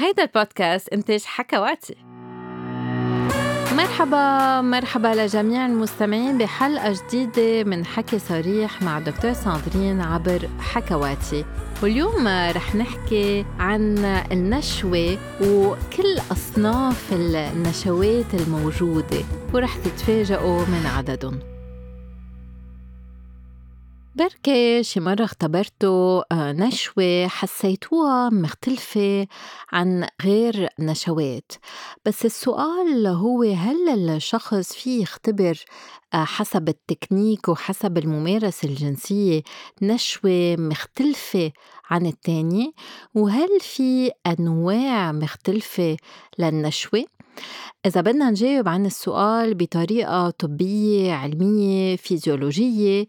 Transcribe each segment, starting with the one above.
هيدا البودكاست إنتاج حكواتي. مرحبا مرحبا لجميع المستمعين بحلقة جديدة من حكي صريح مع دكتور ساندرين عبر حكواتي. واليوم رح نحكي عن النشوة وكل أصناف النشوات الموجودة ورح تتفاجئوا من عددهم. بركي شي مرة اختبرتوا آه، نشوة حسيتوها مختلفة عن غير نشوات بس السؤال هو هل الشخص فيه يختبر آه، حسب التكنيك وحسب الممارسة الجنسية نشوة مختلفة عن التانية وهل في أنواع مختلفة للنشوة؟ إذا بدنا نجاوب عن السؤال بطريقة طبية علمية فيزيولوجية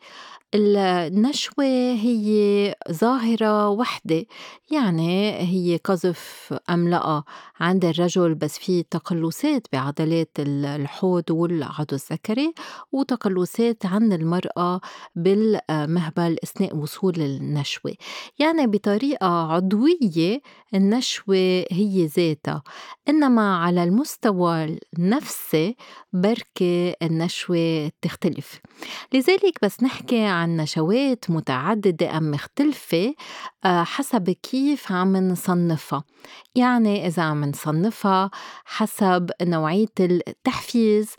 النشوة هي ظاهرة وحدة يعني هي قذف أملأة عند الرجل بس في تقلصات بعضلات الحوض والعضو الذكري وتقلصات عند المرأة بالمهبل أثناء وصول النشوة. يعني بطريقة عضوية النشوة هي ذاتها إنما على المستوى النفسي بركة النشوة تختلف. لذلك بس نحكي عن نشوات متعددة أم مختلفة آه، حسب كيف عم نصنفها. يعني إذا عم نصنفها حسب نوعية التحفيز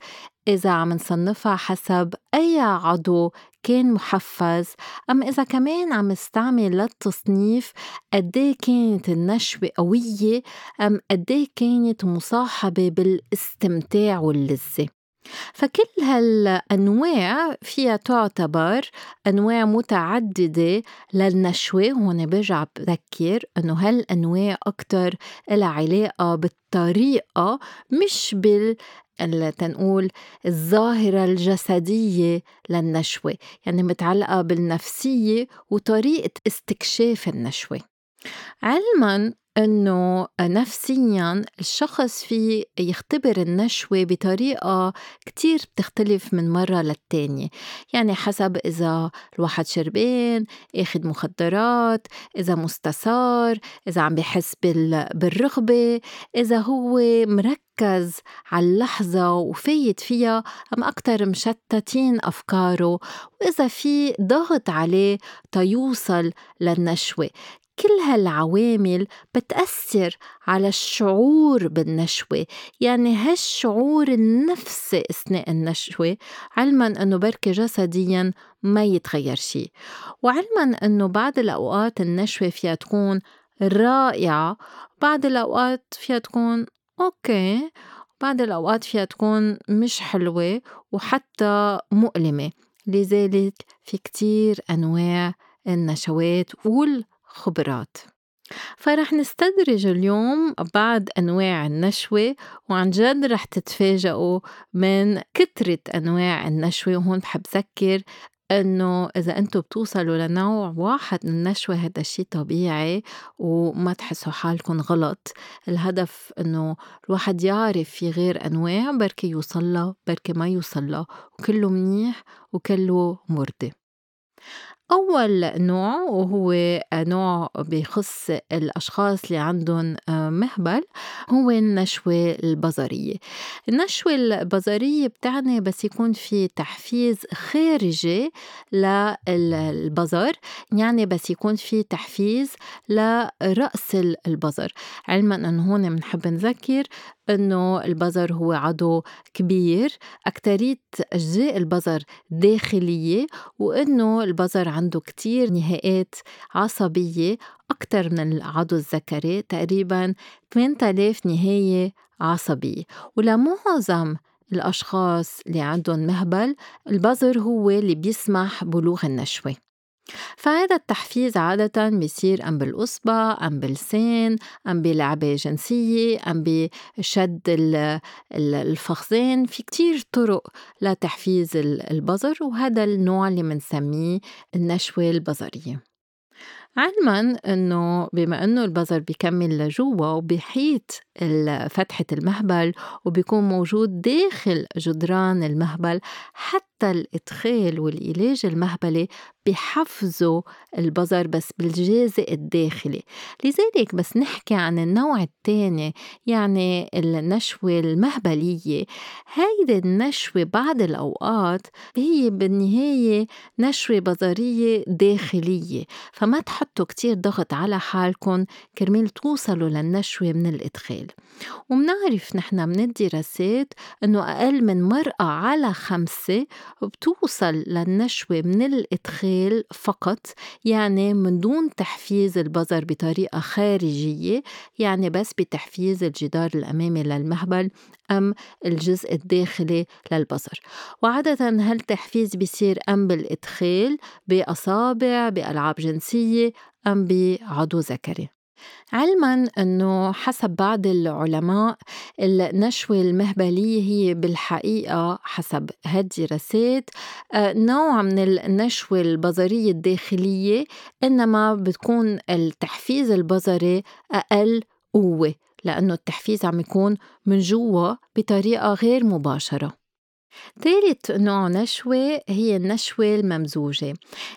إذا عم نصنفها حسب أي عضو كان محفز أم إذا كمان عم نستعمل للتصنيف قديه كانت النشوة قوية أم قديه كانت مصاحبة بالإستمتاع واللذة. فكل هالأنواع فيها تعتبر أنواع متعددة للنشوة. هون برجع بذكر إنه هالأنواع أكتر إلها علاقة بالطريقة مش بال تنقول الظاهرة الجسدية للنشوة. يعني متعلقة بالنفسية وطريقة استكشاف النشوة. علما إنه نفسيًا الشخص في يختبر النشوة بطريقة كتير بتختلف من مرّة للتانية، يعني حسب إذا الواحد شربان، آخد مخدرات، إذا مستسار، إذا عم بحس بالرغبة، إذا هو مركّز عاللحظة وفايت فيها أم أكتر مشتتين أفكاره، وإذا في ضغط عليه تيوصل للنشوة. كل هالعوامل بتأثر على الشعور بالنشوة. يعني هالشعور النفسي أثناء النشوة علما أنه بركة جسديا ما يتغير شي. وعلما أنه بعض الأوقات النشوة فيها تكون رائعة بعض الأوقات فيها تكون أوكي بعض الأوقات فيها تكون مش حلوة وحتى مؤلمة. لذلك في كتير أنواع النشوات وال خبرات. فرح نستدرج اليوم بعض أنواع النشوة وعن جد رح تتفاجئوا من كترة أنواع النشوة وهون بحب ذكر إنه إذا أنتم بتوصلوا لنوع واحد من النشوة هذا الشيء طبيعي وما تحسوا حالكم غلط. الهدف إنه الواحد يعرف في غير أنواع بركي يوصل بركي ما يوصل وكله منيح وكله مرضي. أول نوع وهو نوع بخص الأشخاص اللي عندهم آه، مهبل هو النشوة البصرية النشوة البصرية بتعني بس يكون في تحفيز خارجي للبصر يعني بس يكون في تحفيز لرأس البصر. علما أنه هون بنحب نذكر إنه البظر هو عضو كبير. اكترية أجزاء البظر داخلية وإنه البظر عنده كتير نهايات عصبية أكتر من العضو الذكري تقريبا 8000 نهاية عصبية. ولمعظم الأشخاص اللي عندهم مهبل البظر هو اللي بيسمح بلوغ النشوة. فهذا التحفيز عادة بيصير أم بالأصبع أم باللسان أم بلعبة جنسية أم بشد الفخذين. في كتير طرق لتحفيز البظر وهذا النوع اللي منسميه النشوة البظرية علما إنه بما إنه البظر بيكمل لجوا وبيحيط فتحة المهبل وبيكون موجود داخل جدران المهبل حتى حتى الإدخال والعلاج المهبلي بحفزوا البظر بس بالجازء الداخلي. لذلك بس نحكي عن النوع الثاني يعني النشوة المهبلية. هيدي النشوة بعض الأوقات هي بالنهاية نشوة بظرية داخلية فما تحطوا كتير ضغط على حالكم كرمال توصلوا للنشوة من الإدخال. ومنعرف نحن من الدراسات إنه أقل من مرأة على خمسة بتوصل للنشوة من الإدخال فقط يعني من دون تحفيز البظر بطريقة خارجية يعني بس بتحفيز الجدار الأمامي للمهبل أم الجزء الداخلي للبصر. وعادة هالتحفيز بيصير أم بالإدخال بأصابع بألعاب جنسية أم بعضو ذكري؟ علما أنه حسب بعض العلماء النشوة المهبلية هي بالحقيقة حسب هالدراسات آه، نوع من النشوة البصرية الداخلية إنما بتكون التحفيز البصري أقل قوة لأنه التحفيز عم يكون من جوا بطريقة غير مباشرة. ثالث نوع نشوة هي النشوة الممزوجة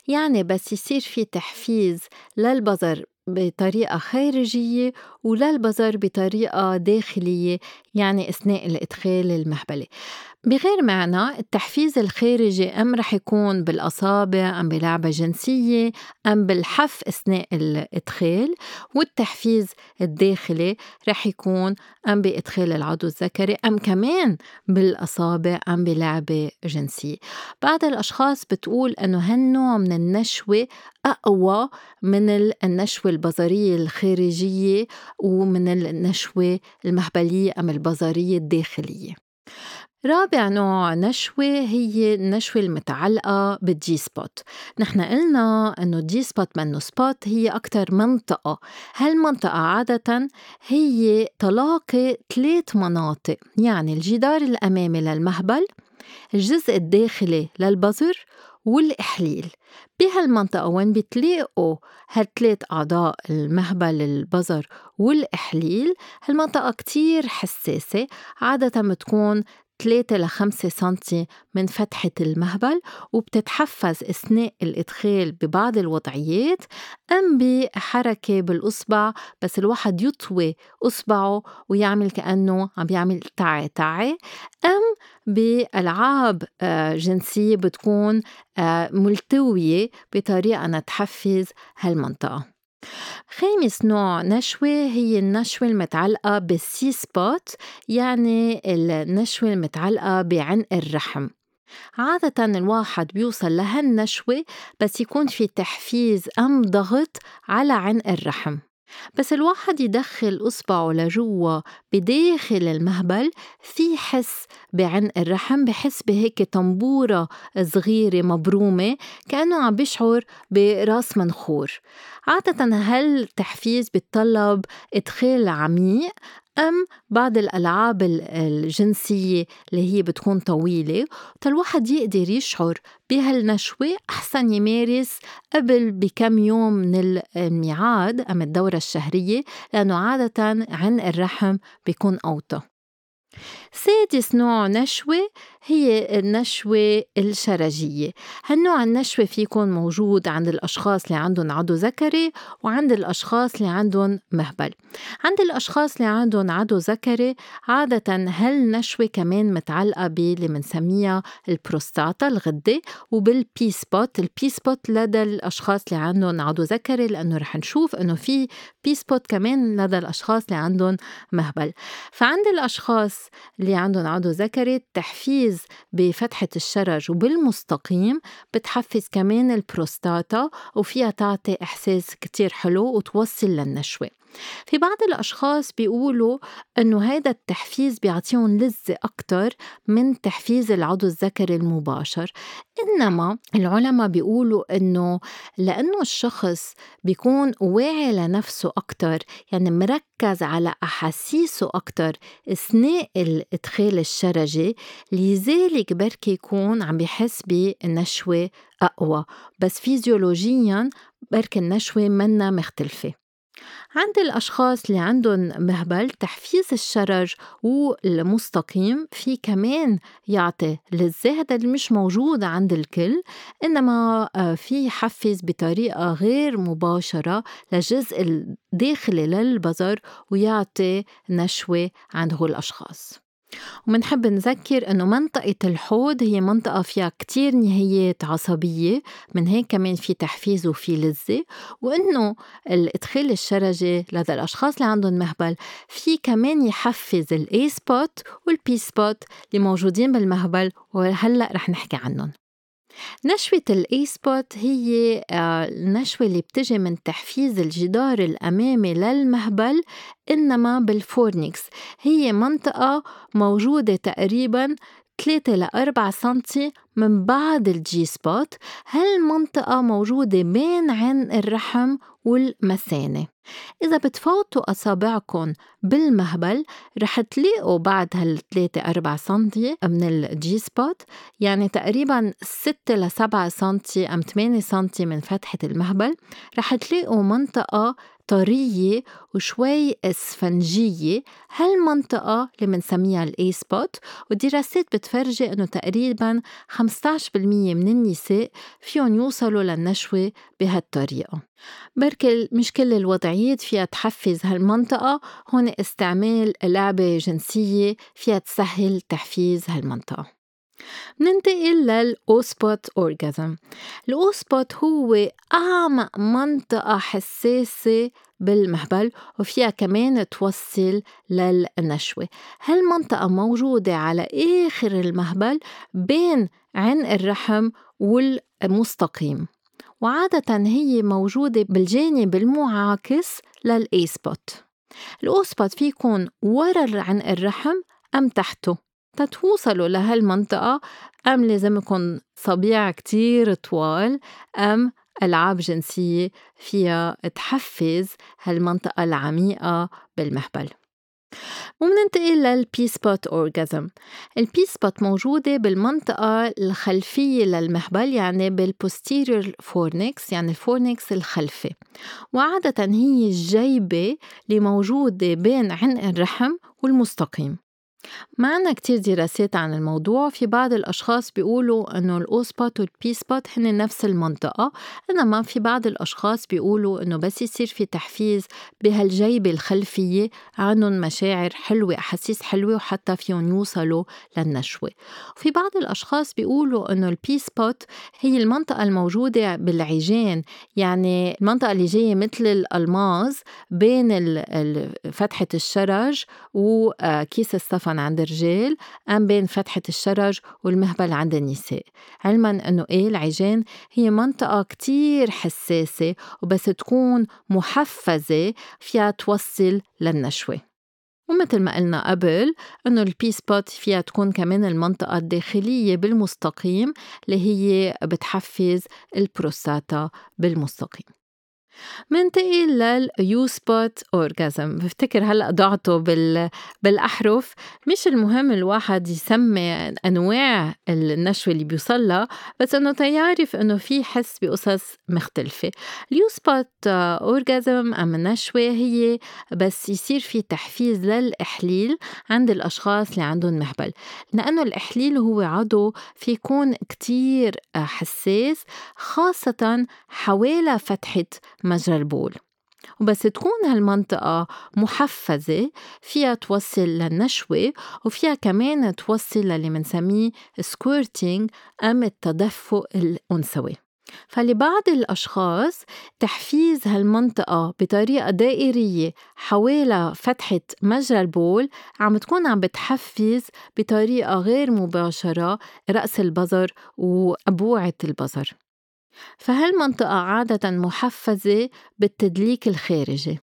يعني بس يصير في تحفيز للبظر بطريقة خارجية وللبظر بطريقة داخلية. يعني أثناء الإدخال المهبلي. بغير معنى التحفيز الخارجي أم رح يكون بالأصابع أم بلعبة جنسية أم بالحف أثناء الإدخال والتحفيز الداخلي رح يكون أم بإدخال العضو الذكري أم كمان بالأصابع أم بلعبة جنسية. بعض الأشخاص بتقول أنه هالنوع من النشوة أقوى من النشوة البظرية الخارجية ومن النشوة المهبلية أم البظرية الداخلية. رابع نوع نشوة هي النشوة المتعلقة بال G-spot نحن قلنا أنه ال G-spot منه spot هي أكتر منطقة. هالمنطقة عادة هي تلاقي ثلاث مناطق يعني الجدار الأمامي للمهبل الجزء الداخلي للبظر والإحليل. بهالمنطقة وين بتلاقوا هالثلاث أعضاء المهبل البظر والإحليل هالمنطقة كتير حساسة عادة بتكون 3 ل 5 سنتي من فتحة المهبل وبتتحفز أثناء الإدخال ببعض الوضعيات أم بحركة بالإصبع بس الواحد يطوي إصبعه ويعمل كأنه عم بيعمل تعي تعي أم بألعاب آه، جنسية بتكون آه، ملتوية بطريقة تحفز هالمنطقة. خامس نوع نشوة هي النشوة المتعلقة بالسي سبوت يعني النشوة المتعلقة بعنق الرحم. عادة الواحد بيوصل لهالنشوة بس يكون في تحفيز أم ضغط على عنق الرحم. بس الواحد يدخل إصبعه لجوا بداخل المهبل في حس بعنق الرحم بحس بهيك طنبورة صغيرة مبرومة كأنه عم بيشعر براس منخور. عادة هالتحفيز بيتطلب إدخال عميق أم بعض الألعاب الجنسية اللي هي بتكون طويلة؟ الواحد يقدر يشعر بهالنشوة أحسن يمارس قبل بكم يوم من الميعاد أم الدورة الشهرية لأنه عادة عن الرحم بيكون أوطى. سادس نوع نشوة هي النشوة الشرجية. هالنوع النشوة فيكون موجود عند الأشخاص اللي عندهم عضو ذكري وعند الأشخاص اللي عندهم مهبل. عند الأشخاص اللي عندهم عضو ذكري عادة هالنشوة كمان متعلقة باللي منسميها البروستاتا الغدة وبال P-spot ال P-spot لدى الأشخاص اللي عندهم عضو ذكري لأنه رح نشوف إنه في P-spot كمان لدى الأشخاص اللي عندهم مهبل. فعند الأشخاص اللي عندهم عضو ذكري التحفيز بفتحة الشرج وبالمستقيم بتحفز كمان البروستاتا وفيها تعطي إحساس كتير حلو وتوصل للنشوة. في بعض الأشخاص بيقولوا إنه هيدا التحفيز بيعطيهم لذة أكتر من تحفيز العضو الذكري المباشر. إنما العلماء بيقولوا إنه لأنه الشخص بيكون واعي لنفسه أكتر يعني مركز على أحاسيسه أكتر أثناء الإدخال الشرجي لذلك بركي يكون عم بيحس بنشوة أقوى. بس فيزيولوجيا بركي النشوة منا مختلفة. عند الأشخاص اللي عندهم مهبل تحفيز الشرج والمستقيم في كمان يعطي لذة هذا اللي مش موجود عند الكل إنما آه، في يحفز بطريقة غير مباشرة للجزء الداخلي للبظر ويعطي نشوة عند هول الأشخاص. ومنحب نذكر إنه منطقة الحوض هي منطقة فيها كتير نهايات عصبية من هيك كمان في تحفيز وفي لذة. وإنه الإدخال الشرجي لدى الأشخاص اللي عندهم مهبل في كمان يحفز ال A-spot وال P-spot اللي موجودين بالمهبل وهلأ رح نحكي عنهم. نشوة ال A-spot هي آه، النشوة اللي بتجي من تحفيز الجدار الأمامي للمهبل إنما بال fornix هي منطقة موجودة تقريبا 3 ل 4 سنتي من بعد ال G-spot هالمنطقة موجودة بين عنق الرحم والمثانة؟ إذا بتفوتوا أصابعكم بالمهبل رح تلاقوا بعد هال 3 4 سنتي من ال G-spot يعني تقريبا 6 ل 7 سنتي أم 8 سنتي من فتحة المهبل. رح تلاقوا منطقة طرية وشوي إسفنجية. هالمنطقة اللي بنسميها ال A-spot والدراسات بتفرجي إنه تقريبا 15% من النساء فيهم يوصلوا للنشوة بهالطريقة. بركي مش كل الوضعيات فيها تحفز هالمنطقة هون استعمال لعبة جنسية فيها تسهل تحفيز هالمنطقة. ننتقل لل O-spot orgasm. ال O-spot هو أعمق منطقة حساسة بالمهبل وفيها كمان توصل للنشوة. هالمنطقة موجودة على آخر المهبل بين عنق الرحم والمستقيم وعادة هي موجودة بالجانب المعاكس لل A-spot ال O-spot في يكون ورا عنق الرحم أم تحته؟ تتوصلوا لهالمنطقة أم لازم يكون صبيع كتير طوال أم ألعاب جنسية فيها تحفز هالمنطقة العميقة بالمهبل. ومننتقل لل P-spot orgasm ال P-spot موجودة بالمنطقة الخلفية للمهبل يعني بال posterior fornix يعني ال fornix الخلفي. وعادة هي الجيبة اللي موجودة بين عنق الرحم والمستقيم. ما عنا كتير دراسات عن الموضوع. في بعض الأشخاص بيقولوا أنه ال O-spot وال P-spot هن نفس المنطقة إنما في بعض الأشخاص بيقولوا أنه بس يصير في تحفيز بهالجيبة الخلفية عندهم مشاعر حلوة أحاسيس حلوة وحتى فيهم يوصلوا للنشوة. وفي بعض الأشخاص بيقولوا أنه ال P-spot هي المنطقة الموجودة بالعجان يعني المنطقة اللي جاية مثل الألماظ بين فتحة الشرج وكيس الصفن. عند الرجال أم بين فتحة الشرج والمهبل عند النساء. علما أنه إيه العجان هي منطقة كتير حساسة وبس تكون محفزة فيها توصل للنشوة. ومثل ما قلنا قبل إنه ال P-spot فيها تكون كمان المنطقة الداخلية بالمستقيم اللي هي بتحفز البروستاتا بالمستقيم. منتقل لل U-spot orgasm بفتكر هلأ ضعتوا بال بالأحرف. مش المهم الواحد يسمي أنواع النشوة اللي بيوصلها بس إنه تيعرف إنه في حس بقصص مختلفة. ال U-spot orgasm أم النشوة هي بس يصير في تحفيز للإحليل عند الأشخاص اللي عندهم مهبل. لأنه الإحليل هو عضو في يكون كتير حساس خاصة حوالي فتحة مجرى البول. وبس تكون هالمنطقة محفزة فيها توصل للنشوة وفيها كمان توصل للي منسميه سكورتينج أم التدفق الأنثوي. فلبعض الأشخاص تحفيز هالمنطقة بطريقة دائرية حوالي فتحة مجرى البول عم تكون عم بتحفز بطريقة غير مباشرة رأس البظر وأبوعة البظر فهالمنطقة عادة محفزة بالتدليك الخارجي؟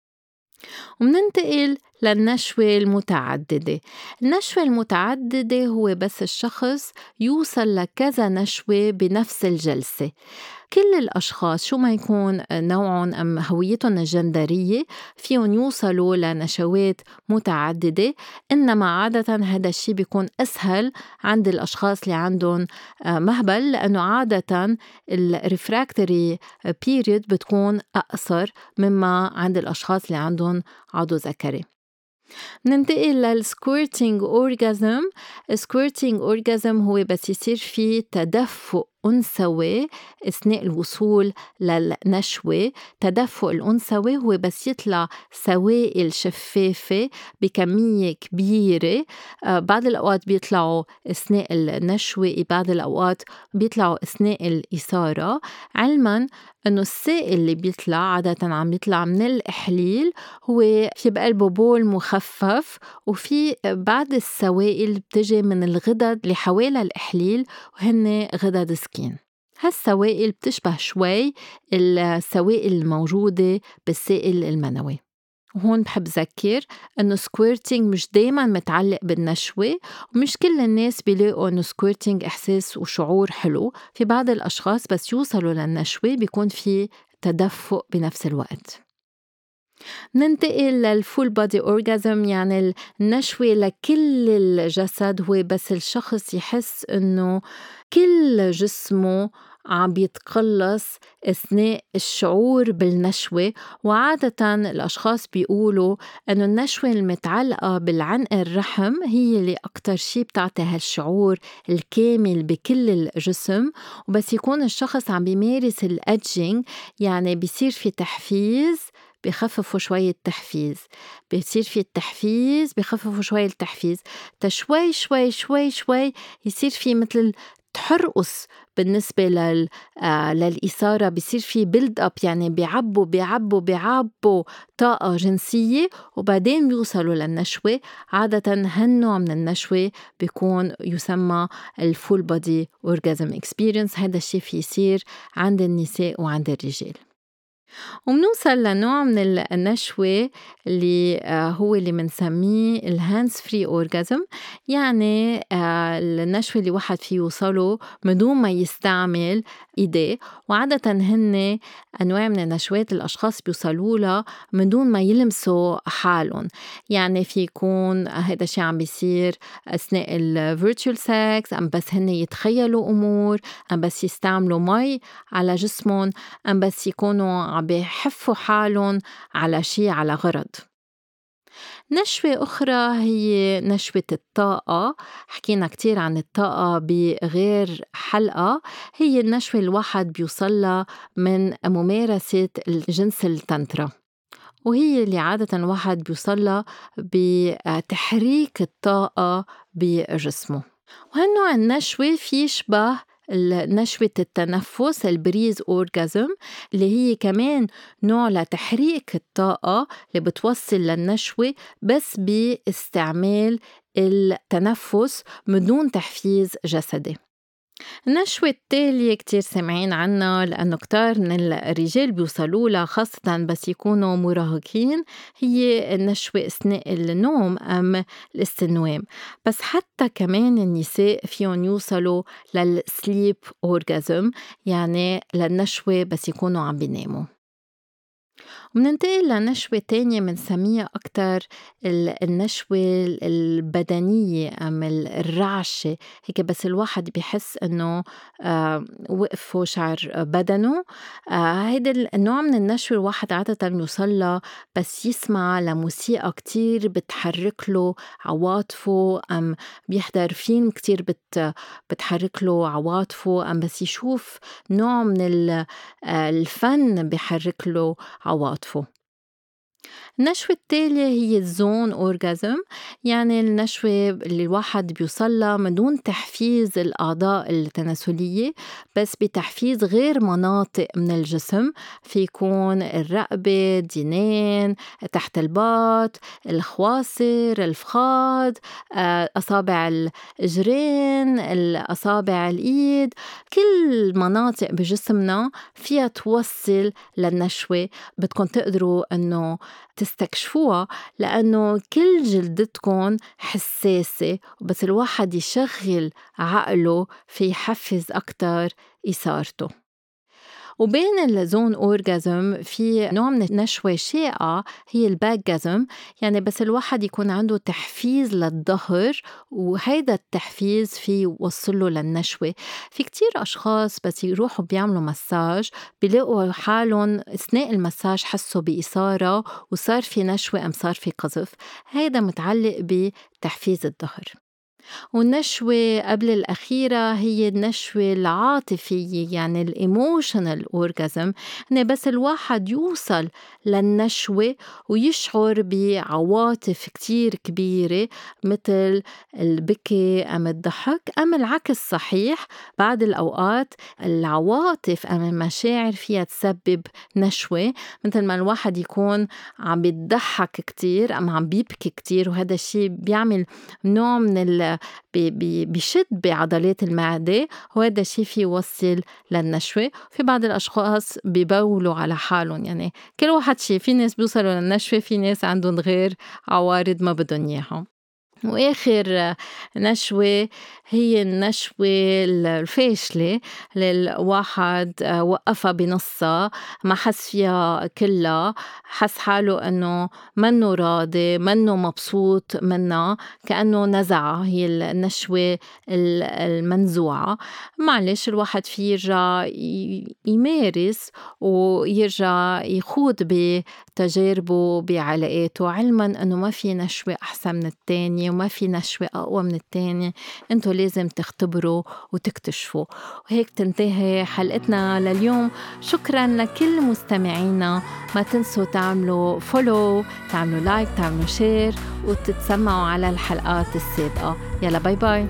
ومننتقل للنشوة المتعددة. النشوة المتعددة هو بس الشخص يوصل لكذا نشوة بنفس الجلسة. كل الأشخاص شو ما يكون نوعهم أم هويتهم الجندرية فيهم يوصلوا لنشوات متعددة. إنما عادة هذا الشيء بيكون أسهل عند الأشخاص اللي عندهم آه، مهبل لأنه عادة الـ refractory period بتكون أقصر مما عند الأشخاص اللي عندهم عضو ذكري. ننتقل لل squirting orgasm squirting orgasm هو بس يصير في تدفق أنثوي أثناء الوصول للنشوة. تدفق الأنثوي هو بس يطلع سوائل شفافة بكمية كبيرة. آه، بعض الأوقات بيطلعوا أثناء النشوة بعض الأوقات بيطلعوا أثناء الإثارة. علما إنه السائل اللي بيطلع عادة عم بيطلع من الإحليل هو في بقلبه بول مخفف وفي بعض السوائل بتجي من الغدد اللي حوالي الإحليل وهن غدد سكين. هالسوائل بتشبه شوي السوائل الموجودة بالسائل المنوي. وهون بحب ذكر إنه squirting مش دايما متعلق بالنشوة ومش كل الناس بيلاقوا إنه squirting إحساس وشعور حلو. في بعض الأشخاص بس يوصلوا للنشوة بيكون في تدفق بنفس الوقت. ننتقل لل full body orgasm يعني النشوة لكل الجسد هو بس الشخص يحس إنه كل جسمه عم بيتقلص أثناء الشعور بالنشوة. وعادة الأشخاص بيقولوا أنه النشوة المتعلقة بالعنق الرحم هي اللي أكتر شي بتعطي هالشعور الكامل بكل الجسم. وبس يكون الشخص عم بيمارس الأدجينج يعني بيصير في تحفيز بخففوا شوي التحفيز. بيصير في التحفيز بخففوا شوي التحفيز. تشوي شوي شوي شوي يصير في مثل تحرقص بالنسبة لل آه للإثارة بصير في build up يعني بيعبوا بيعبوا بيعبوا طاقة جنسية وبعدين بيوصلوا للنشوة. عادة هالنوع من النشوة بيكون يسمى ال full body orgasm experience هذا الشيء في يصير عند النساء وعند الرجال. ومنوصل لنوع من النشوة اللي آه، هو اللي منسميه ال hands free orgasm يعني آه، النشوة اللي واحد فيه يوصله من دون ما يستعمل إيديه. وعادة هن أنواع من النشوات الأشخاص بيوصلوا لها من دون ما يلمسوا حالهم. يعني في يكون هذا الشيء عم بيصير أثناء ال virtual sex أم بس هن يتخيلوا أمور أم بس يستعملوا مي على جسمهم أم بس يكونوا عم بيحفوا حالهم على شي على غرض. نشوة أخرى هي نشوة الطاقة. حكينا كتير عن الطاقة بغير حلقة. هي النشوة الواحد بيوصلها من ممارسة الجنس التنترا وهي اللي عادة الواحد بيوصلها بتحريك الطاقة بجسمه. وهالنوع النشوة في يشبه نشوة التنفس البريز أورجازم اللي هي كمان نوع لتحريك الطاقة اللي بتوصل للنشوة بس باستعمال التنفس من دون تحفيز جسدي. النشوة التالية كتير سامعين عنها لأنه كتار من الرجال بيوصلوا لها خاصة بس يكونوا مراهقين هي النشوة أثناء النوم أم الاستنوام. بس حتى كمان النساء فيهم يوصلوا للسليب أورجازم يعني للنشوة بس يكونوا عم بيناموا. ومننتقل لنشوة تانية منسميها أكتر النشوة البدنية أم الرعشة. هيك بس الواحد بيحس إنه آه وقف شعر بدنه. آه هيدا النوع من النشوة الواحد عادة يوصل بس يسمع لموسيقى كتير بتحرك له عواطفه. أم بيحضر فيلم كتير بت بتحرك له عواطفه. أم بس يشوف نوع من آه، الفن بحرك له عواطفه. thoughtful. النشوة التالية هي الزون أورجازم يعني النشوة اللي الواحد بيوصلها من دون تحفيز الأعضاء التناسلية بس بتحفيز غير مناطق من الجسم. في يكون الرقبة الدينين تحت الباط الخواصر الفخاد آه، أصابع الجرين الأصابع الإيد. كل مناطق بجسمنا فيها توصل للنشوة بدكم تقدروا أنه تستكشفوها لأنه كل جلدتكم حساسة بس الواحد يشغل عقله في يحفز أكتر إثارته. وبين ال zone orgasm في نوع من النشوة شائعة هي ال backgasm يعني بس الواحد يكون عنده تحفيز للظهر وهيدا التحفيز في يوصله للنشوة. في كتير أشخاص بس يروحوا بيعملوا مساج بيلاقوا حالهم أثناء المساج حسوا بإثارة وصار في نشوة أم صار في قذف. هيدا متعلق بتحفيز الظهر. والنشوة قبل الأخيرة هي النشوة العاطفية يعني ال emotional orgasm إنه بس الواحد يوصل للنشوة ويشعر بعواطف كتير كبيرة مثل البكي أم الضحك أم العكس صحيح. بعد الأوقات العواطف أم المشاعر فيها تسبب نشوة. مثل ما الواحد يكون عم بيضحك كتير أم عم بيبكي كتير وهذا الشيء بيعمل نوع من بشد بعضلات المعدة. وهذا الشيء في يوصل للنشوة. في بعض الأشخاص ببولوا على حالهم. يعني كل واحد شيء في ناس بيوصلوا للنشوة في ناس عندهم غير عوارض ما بدهم إياها وآخر نشوة هي النشوة الفاشلة اللي الواحد وقفها بنصها ما حس فيها كلها حس حاله إنه منه راضي منه مبسوط منها كأنه نزعها هي النشوة المنزوعة. معلش الواحد في يرجع يمارس ويرجع يخوض بتجاربه بعلاقاته علما إنه ما في نشوة أحسن من وما في نشوة أقوى من التانية. انتو لازم تختبروا وتكتشفوا. وهيك تنتهي حلقتنا لليوم. شكرا لكل مستمعينا. ما تنسوا تعملوا فولو تعملوا like تعملوا share وتتسمعوا على الحلقات السابقة. يلا bye bye